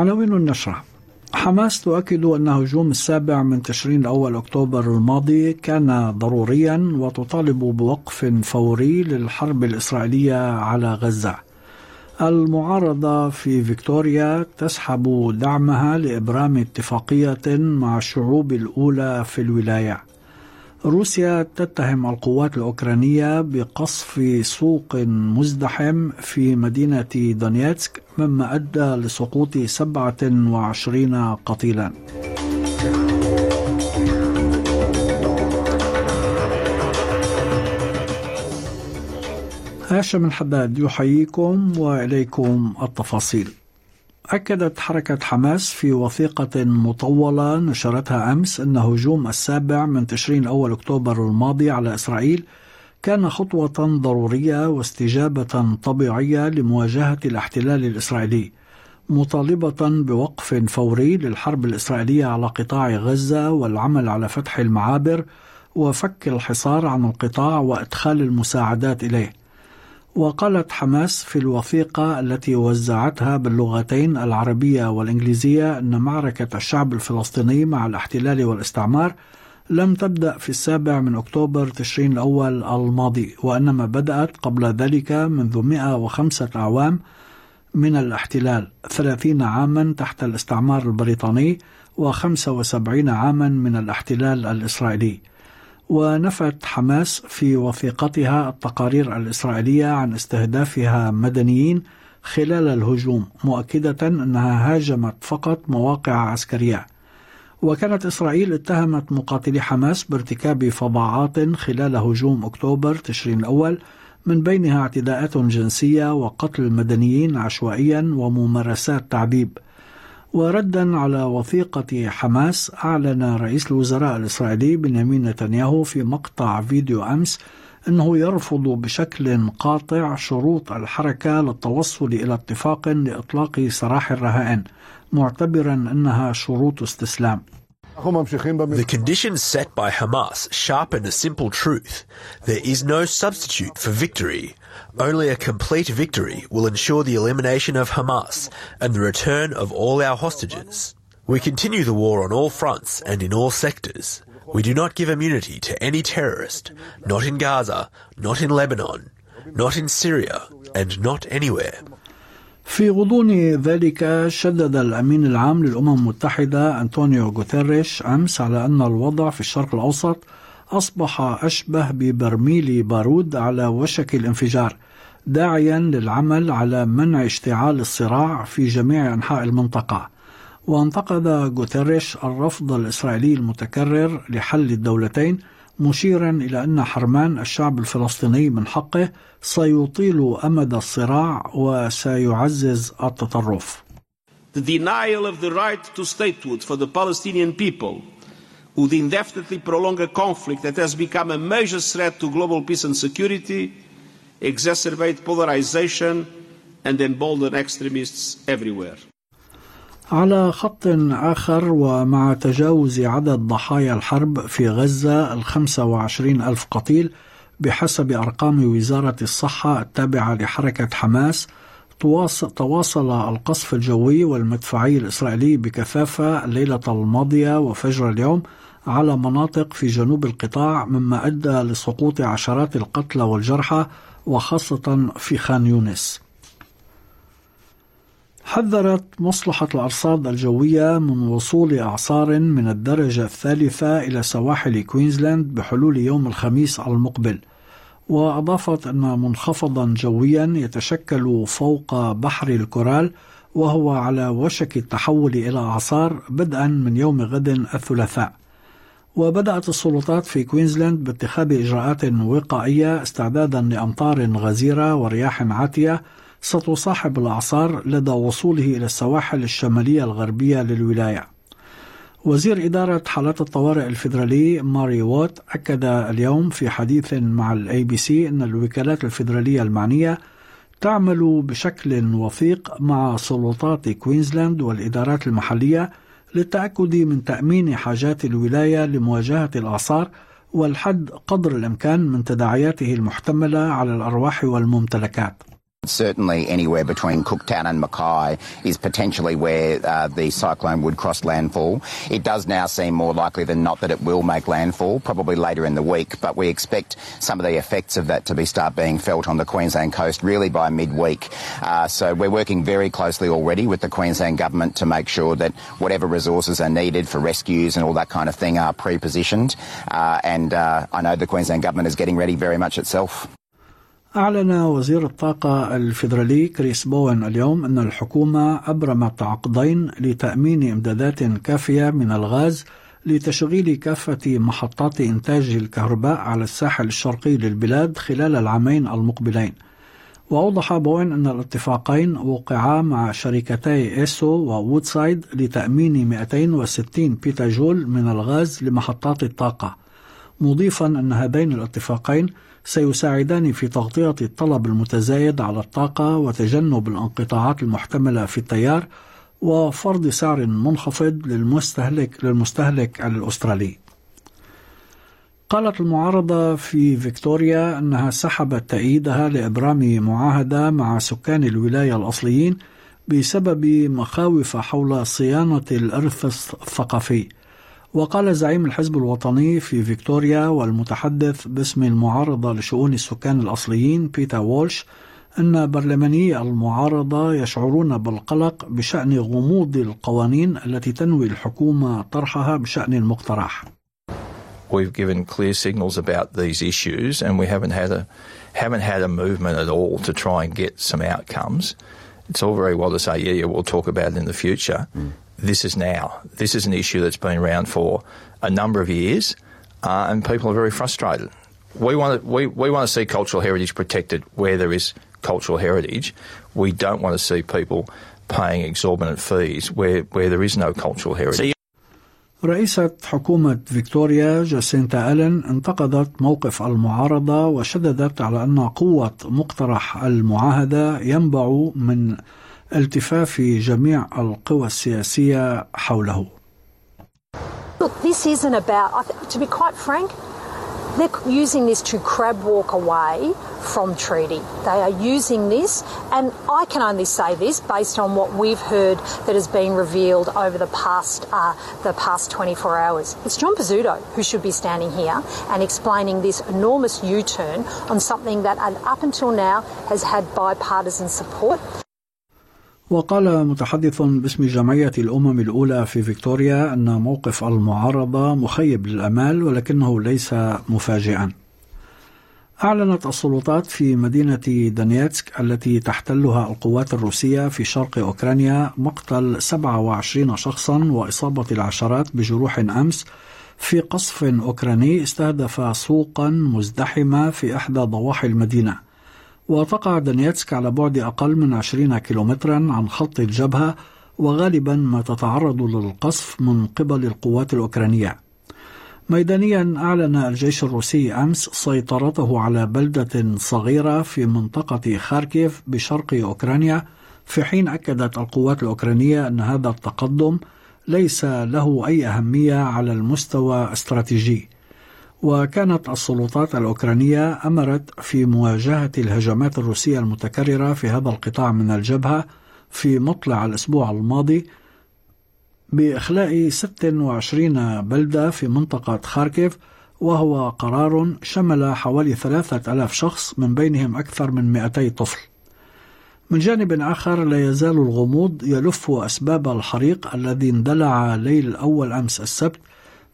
عناوين النشرة. حماس تؤكد أن هجوم السابع من تشرين أول أكتوبر الماضي كان ضروريا وتطالب بوقف فوري للحرب الإسرائيلية على غزة. المعارضة في فيكتوريا تسحب دعمها لإبرام اتفاقية مع الشعوب الأولى في الولاية. روسيا تتهم القوات الأوكرانية بقصف سوق مزدحم في مدينة دونيتسك مما أدى لسقوط 27 قتيلا. هاشم الحداد يحييكم وإليكم التفاصيل. أكدت حركة حماس في وثيقة مطولة نشرتها أمس أن هجوم السابع من تشرين أول أكتوبر الماضي على إسرائيل كان خطوة ضرورية واستجابة طبيعية لمواجهة الاحتلال الإسرائيلي مطالبة بوقف فوري للحرب الإسرائيلية على قطاع غزة والعمل على فتح المعابر وفك الحصار عن القطاع وإدخال المساعدات إليه. وقالت حماس في الوثيقة التي وزعتها باللغتين العربية والإنجليزية أن معركة الشعب الفلسطيني مع الاحتلال والاستعمار لم تبدأ في السابع من أكتوبر تشرين الأول الماضي وإنما بدأت قبل ذلك منذ 105 أعوام من الاحتلال 30 عاما تحت الاستعمار البريطاني و75 عاما من الاحتلال الإسرائيلي. ونفت حماس في وثيقتها التقارير الإسرائيلية عن استهدافها مدنيين خلال الهجوم مؤكدة أنها هاجمت فقط مواقع عسكرية. وكانت إسرائيل اتهمت مقاتلي حماس بارتكاب فظاعات خلال هجوم أكتوبر تشرين الأول من بينها اعتداءات جنسية وقتل مدنيين عشوائيا وممارسات تعذيب. وردا على وثيقة حماس أعلن رئيس الوزراء الإسرائيلي بنيامين نتنياهو في مقطع فيديو أمس أنه يرفض بشكل قاطع شروط الحركة للتوصل إلى اتفاق لإطلاق سراح الرهائن معتبرا أنها شروط استسلام. The conditions set by Hamas sharpen a simple truth. There is no substitute for victory. Only a complete victory will ensure the elimination of Hamas and the return of all our hostages. We continue the war on all fronts and in all sectors. We do not give immunity to any terrorist, not in Gaza, not in Lebanon, not in Syria, and not anywhere. في غضون ذلك شدد الأمين العام للأمم المتحدة أنطونيو غوتيريش أمس على أن الوضع في الشرق الأوسط أصبح أشبه ببرميل بارود على وشك الانفجار داعيا للعمل على منع اشتعال الصراع في جميع أنحاء المنطقة. وانتقد غوتيريش الرفض الإسرائيلي المتكرر لحل الدولتين مشيرا إلى أن حرمان الشعب الفلسطيني من حقه سيطيل أمد الصراع وسيعزز التطرف. The denial of the right to statehood for the Palestinian people would indefinitely prolong a conflict that has become a major threat to global peace and security, exacerbate polarization, and embolden extremists everywhere. على خط آخر ومع تجاوز عدد ضحايا الحرب في غزة الخمسة وعشرين ألف قتيل بحسب أرقام وزارة الصحة التابعة لحركة حماس تواصل القصف الجوي والمدفعي الإسرائيلي بكثافة الليلة الماضية وفجر اليوم على مناطق في جنوب القطاع مما أدى لسقوط عشرات القتلى والجرحى وخاصة في خان يونس. حذرت مصلحة الأرصاد الجوية من وصول إعصار من الدرجة الثالثة إلى سواحل كوينزلاند بحلول يوم الخميس المقبل. وأضافت أن منخفضا جويا يتشكل فوق بحر الكورال وهو على وشك التحول إلى إعصار بدءا من يوم غد الثلاثاء. وبدأت السلطات في كوينزلاند باتخاذ إجراءات وقائية استعدادا لأمطار غزيرة ورياح عاتية ستصاحب الأعصار لدى وصوله إلى السواحل الشمالية الغربية للولاية وزير إدارة حالات الطوارئ الفيدرالي ماري ووت أكد اليوم في حديث مع ال ABC أن الوكالات الفيدرالية المعنية تعمل بشكل وثيق مع سلطات كوينزلاند والإدارات المحلية للتأكد من تأمين حاجات الولاية لمواجهة الآثار والحد قدر الإمكان من تداعياته المحتملة على الأرواح والممتلكات. Certainly, anywhere between Cooktown and Mackay is potentially where uh, the cyclone would cross landfall. It does now seem more likely than not that it will make landfall, probably later in the week, but we expect some of the effects of that to be start being felt on the Queensland coast really by midweek. Uh, so we're working very closely already with the Queensland government to make sure that whatever resources are needed for rescues and all that kind of thing are pre-positioned. Uh, and uh, I know the Queensland government is getting ready very much itself. أعلن وزير الطاقة الفيدرالي كريس بوين اليوم أن الحكومة أبرمت عقدين لتأمين إمدادات كافية من الغاز لتشغيل كافة محطات إنتاج الكهرباء على الساحل الشرقي للبلاد خلال العامين المقبلين. وأوضح بوين أن الاتفاقين وقعا مع شركتي إيسو ووودسايد لتأمين 260 بيتا جول من الغاز لمحطات الطاقة مضيفا أن هذين الاتفاقين سيساعدان في تغطية الطلب المتزايد على الطاقة وتجنب الانقطاعات المحتملة في التيار وفرض سعر منخفض للمستهلك للمستهلك الأسترالي. قالت المعارضة في فيكتوريا أنها سحبت تأييدها لإبرام معاهدة مع سكان الولاية الأصليين بسبب مخاوف حول صيانة الإرث الثقافي. وقال زعيم الحزب الوطني في فيكتوريا والمتحدث باسم المعارضة لشؤون السكان الأصليين بيتا وولش أن برلماني المعارضة يشعرون بالقلق بشأن غموض القوانين التي تنوي الحكومة طرحها بشأن المقترح. We've given clear signals about these issues and we haven't had a haven't had a movement at all to try and get some outcomes. It's all very well to say, yeah, yeah, we'll talk about it in the future. Mm. This is now. This is an issue that's been around for a number of years, uh, and people are very frustrated. We want to, we, we want to see cultural heritage protected where there is cultural heritage. We don't want to see people paying exorbitant fees where, where there is no cultural heritage. رئيسة حكومة فيكتوريا جاسينتا ألين انتقدت موقف المعارضة وشددت على أن قوة مقترح المعاهدة ينبع من التفاف جميع القوى السياسية حوله. Look, this isn't about, to be quite frank, they're using this to crab walk away from treaty. They are using this, and I can only say this based on what we've heard that has been revealed over the past uh, the past 24 hours. It's John Pizzuto who should be standing here and explaining this enormous U-turn on something that up until now has had bipartisan support. وقال متحدث باسم جمعية الأمم الأولى في فيكتوريا أن موقف المعارضة مخيب للأمال ولكنه ليس مفاجئا. أعلنت السلطات في مدينة دانيتسك التي تحتلها القوات الروسية في شرق أوكرانيا مقتل 27 شخصا وإصابة العشرات بجروح أمس في قصف أوكراني استهدف سوقا مزدحمة في إحدى ضواحي المدينة. وتقع دونيتسك على بعد أقل من 20 كيلومترا عن خط الجبهة وغالبا ما تتعرض للقصف من قبل القوات الأوكرانية. ميدانيا أعلن الجيش الروسي أمس سيطرته على بلدة صغيرة في منطقة خاركيف بشرق أوكرانيا في حين أكدت القوات الأوكرانية أن هذا التقدم ليس له أي أهمية على المستوى استراتيجي وكانت السلطات الأوكرانية أمرت في مواجهة الهجمات الروسية المتكررة في هذا القطاع من الجبهة في مطلع الأسبوع الماضي بإخلاء 26 بلدة في منطقة خاركيف وهو قرار شمل حوالي 3000 شخص من بينهم أكثر من 200 طفل. من جانب آخر لا يزال الغموض يلف أسباب الحريق الذي اندلع ليل أول أمس السبت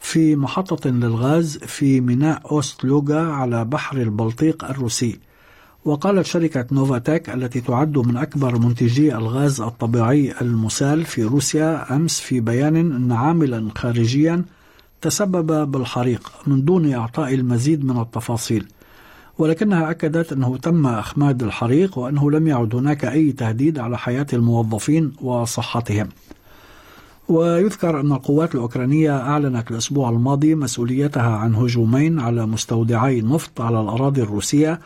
في محطة للغاز في ميناء أوست لوغا على بحر البلطيق الروسي. وقالت شركة نوفاتيك التي تعد من أكبر منتجي الغاز الطبيعي المسال في روسيا أمس في بيان أن عاملا خارجيا تسبب بالحريق من دون إعطاء المزيد من التفاصيل. ولكنها أكدت أنه تم إخماد الحريق وأنه لم يعد هناك أي تهديد على حياة الموظفين وصحتهم. ويذكر أن القوات الأوكرانية أعلنت الأسبوع الماضي مسؤوليتها عن هجومين على مستودعي نفط على الأراضي الروسية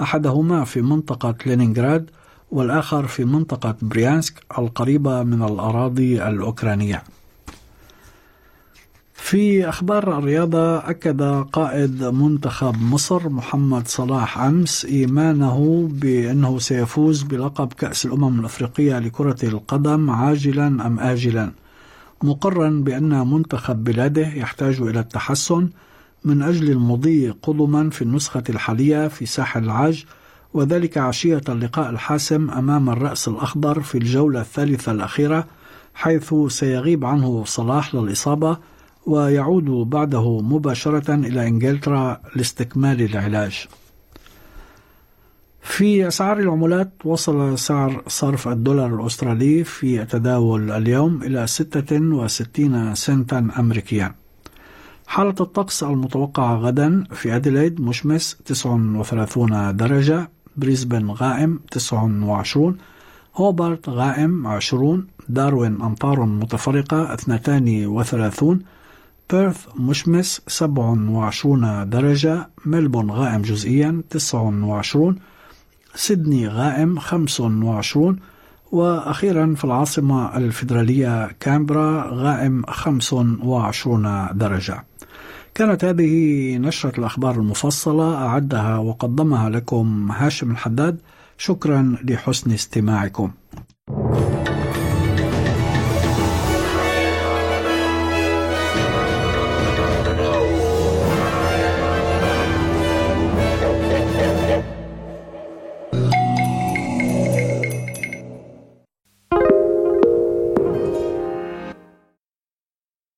أحدهما في منطقة لينينغراد والآخر في منطقة بريانسك القريبة من الأراضي الأوكرانية. في أخبار الرياضة أكد قائد منتخب مصر محمد صلاح أمس إيمانه بأنه سيفوز بلقب كأس الأمم الأفريقية لكرة القدم عاجلا أم آجلا. مقرا بأن منتخب بلاده يحتاج إلى التحسن من أجل المضي قدما في النسخة الحالية في ساحل العاج وذلك عشية اللقاء الحاسم أمام الرأس الأخضر في الجولة الثالثة الأخيرة حيث سيغيب عنه صلاح للإصابة ويعود بعده مباشرة إلى إنجلترا لاستكمال العلاج. في أسعار العملات وصل سعر صرف الدولار الأسترالي في التداول اليوم إلى 66 سنتا أمريكيا. حالة الطقس المتوقعة غدا في أديلايد مشمس 39 درجة بريسبن غائم 29 هوبارت غائم 20 داروين أمطار متفرقة 32 بيرث مشمس 27 درجة ملبون غائم جزئيا 29 سيدني غائم 25 وأخيرا في العاصمة الفيدرالية كامبرا غائم 25 درجة. كانت هذه نشرة الأخبار المفصلة أعدها وقدمها لكم هاشم الحداد. شكرا لحسن استماعكم.